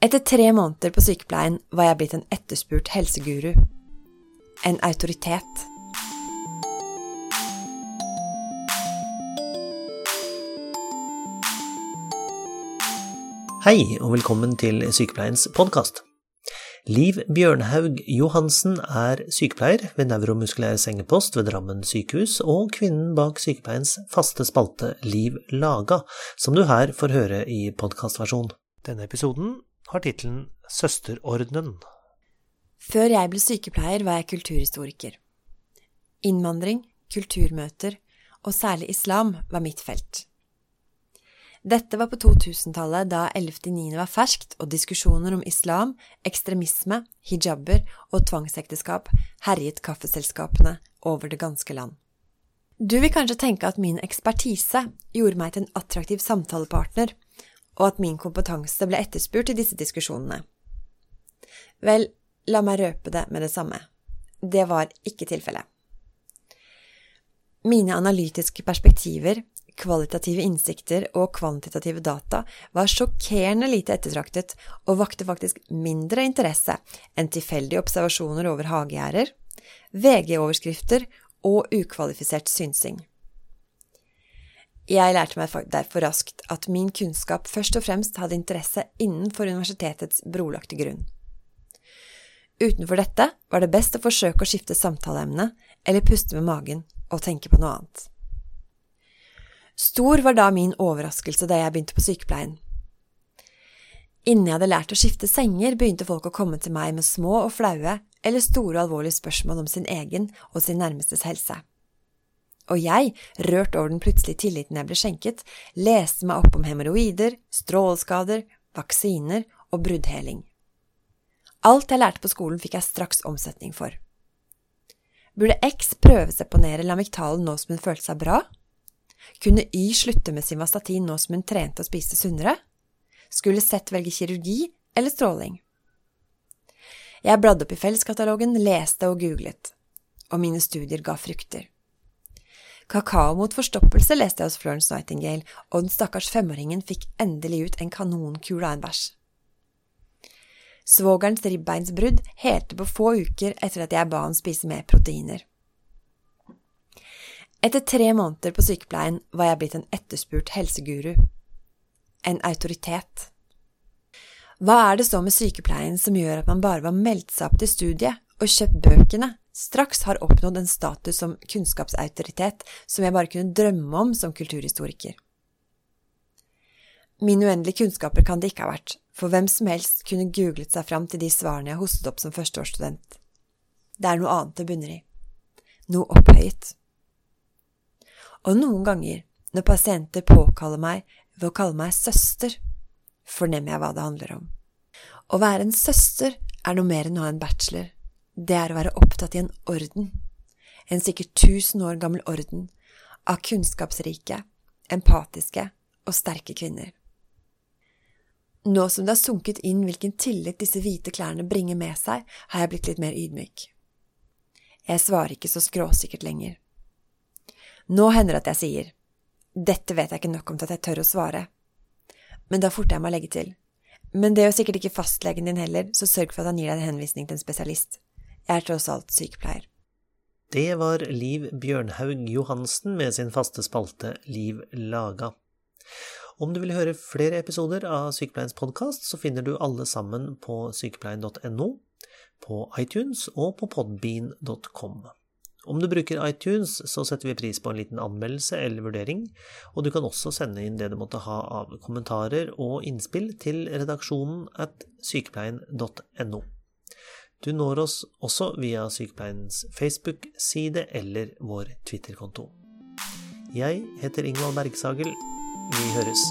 Etter tre måneder på sykepleien var jeg blitt en etterspurt helseguru. En autoritet. Hei, og velkommen til Sykepleiens podkast. Liv Bjørnhaug Johansen er sykepleier ved nevromuskulær sengepost ved Drammen sykehus, og kvinnen bak sykepleiens faste spalte Liv Laga, som du her får høre i podkastversjon. Denne episoden har tittelen Søsterordenen. Før jeg ble sykepleier, var jeg kulturhistoriker. Innvandring, kulturmøter og særlig islam var mitt felt. Dette var på 2000-tallet, da 11.9. var ferskt og diskusjoner om islam, ekstremisme, hijaber og tvangsekteskap herjet kaffeselskapene over det ganske land. Du vil kanskje tenke at min ekspertise gjorde meg til en attraktiv samtalepartner, og at min kompetanse ble etterspurt i disse diskusjonene. Vel, la meg røpe det med det samme. Det var ikke tilfellet. Mine analytiske perspektiver kvalitative innsikter og kvantitative data var sjokkerende lite ettertraktet og vakte faktisk mindre interesse enn tilfeldige observasjoner over hagegjerder, VG-overskrifter og ukvalifisert synsing. Jeg lærte meg derfor raskt at min kunnskap først og fremst hadde interesse innenfor universitetets brolagte grunn. Utenfor dette var det best å forsøke å skifte samtaleemne eller puste med magen og tenke på noe annet. Stor var da min overraskelse da jeg begynte på sykepleien. Innen jeg hadde lært å skifte senger, begynte folk å komme til meg med små og flaue eller store og alvorlige spørsmål om sin egen og sin nærmestes helse. Og jeg, rørt over den plutselige tilliten jeg ble skjenket, leste meg opp om hemoroider, stråleskader, vaksiner og bruddheling. Alt jeg lærte på skolen, fikk jeg straks omsetning for. Burde X prøveseponere Lamictalen nå som hun følte seg bra? Kunne Y slutte med Simvastatin nå som hun trente og spiste sunnere? Skulle Z velge kirurgi eller stråling? Jeg bladde opp i felleskatalogen, leste og googlet, og mine studier ga frukter. Kakao mot forstoppelse leste jeg hos Florence Nightingale, og den stakkars femåringen fikk endelig ut en kanonkule av en bæsj. Svogerens ribbeinsbrudd helte på få uker etter at jeg ba ham spise mer proteiner. Etter tre måneder på sykepleien var jeg blitt en etterspurt helseguru. En autoritet. Hva er det så med sykepleien som gjør at man bare var meldt seg opp til studiet og kjøpt bøkene, straks har oppnådd en status som kunnskapsautoritet som jeg bare kunne drømme om som kulturhistoriker? Mine uendelige kunnskaper kan det ikke ha vært, for hvem som helst kunne googlet seg fram til de svarene jeg hostet opp som førsteårsstudent. Det er noe annet det bunner i. Noe opphøyet. Og noen ganger, når pasienter påkaller meg ved å kalle meg søster, fornemmer jeg hva det handler om. Å være en søster er noe mer enn å ha en bachelor. Det er å være opptatt i en orden, en sikkert tusen år gammel orden, av kunnskapsrike, empatiske og sterke kvinner. Nå som det har sunket inn hvilken tillit disse hvite klærne bringer med seg, har jeg blitt litt mer ydmyk. Jeg svarer ikke så skråsikkert lenger. Nå hender det at jeg sier dette vet jeg ikke nok om til at jeg tør å svare, men da forter jeg meg å legge til. Men det gjør sikkert ikke fastlegen din heller, så sørg for at han gir deg en henvisning til en spesialist. Jeg er tross alt sykepleier. Det var Liv Bjørnhaug Johansen med sin faste spalte Liv laga. Om du vil høre flere episoder av Sykepleiens podkast, så finner du alle sammen på sykepleien.no, på iTunes og på podbean.com. Om du bruker iTunes, så setter vi pris på en liten anmeldelse eller vurdering, og du kan også sende inn det du måtte ha av kommentarer og innspill til redaksjonen at sykepleien.no. Du når oss også via Sykepleiens Facebook-side eller vår Twitter-konto. Jeg heter Ingvald Bergsagel. Vi høres.